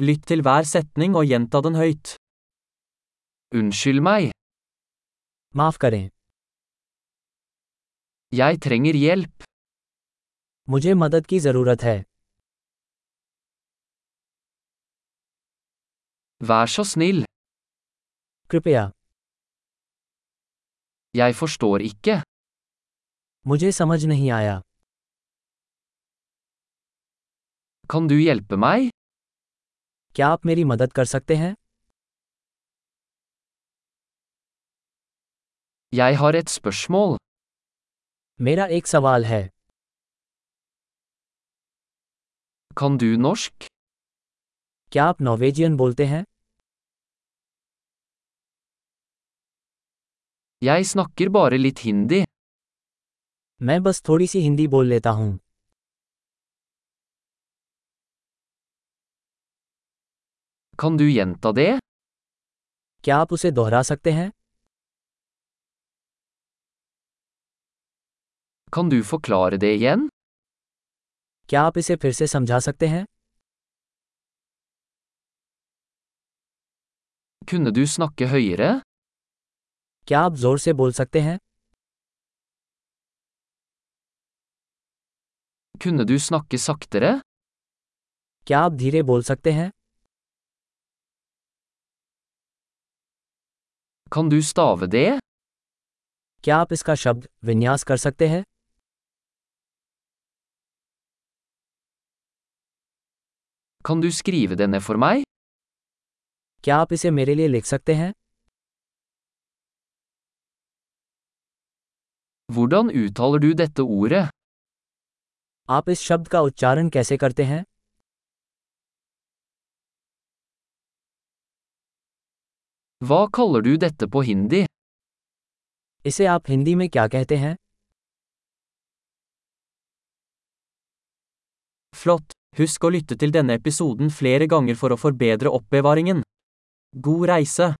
Lytt til hver setning og gjenta den høyt. Unnskyld meg, माफ करें jeg trenger hjelp. मुझे मदद की जरूरत है Vær så snill, कृपया jeg forstår ikke. मुझे समझ नहीं आया Kan du hjelpe meg? क्या आप मेरी मदद कर सकते हैं Jeg har et spørsmål. मेरा एक सवाल है Kan du norsk? क्या आप नॉर्वेजियन बोलते हैं Jeg snakker bare litt hindi. मैं बस थोड़ी सी हिंदी बोल लेता हूँ Kan du gjenta det? क्या आप उसे दोहरा सकते हैं Kan du forklare det igjen? क्या आप इसे फिर से समझा सकते हैं Kunne du snakke høyere? क्या आप जोर से बोल सकते हैं Kunne du snakke saktere? क्या आप धीरे बोल सकते हैं Kan du stave det? क्या आप इसका शब्द विन्यास कर सकते हैं Kan du skrive det ned for meg? क्या आप इसे मेरे लिए लिख सकते हैं Hvordan uttaler du dette ordet? आप इस शब्द का उच्चारण कैसे करते हैं Hva kaller du dette på hindi? इसे आप हिंदी में क्या कहते हैं Flott! Husk å lytte til denne episoden flere ganger for å forbedre oppbevaringen. God reise!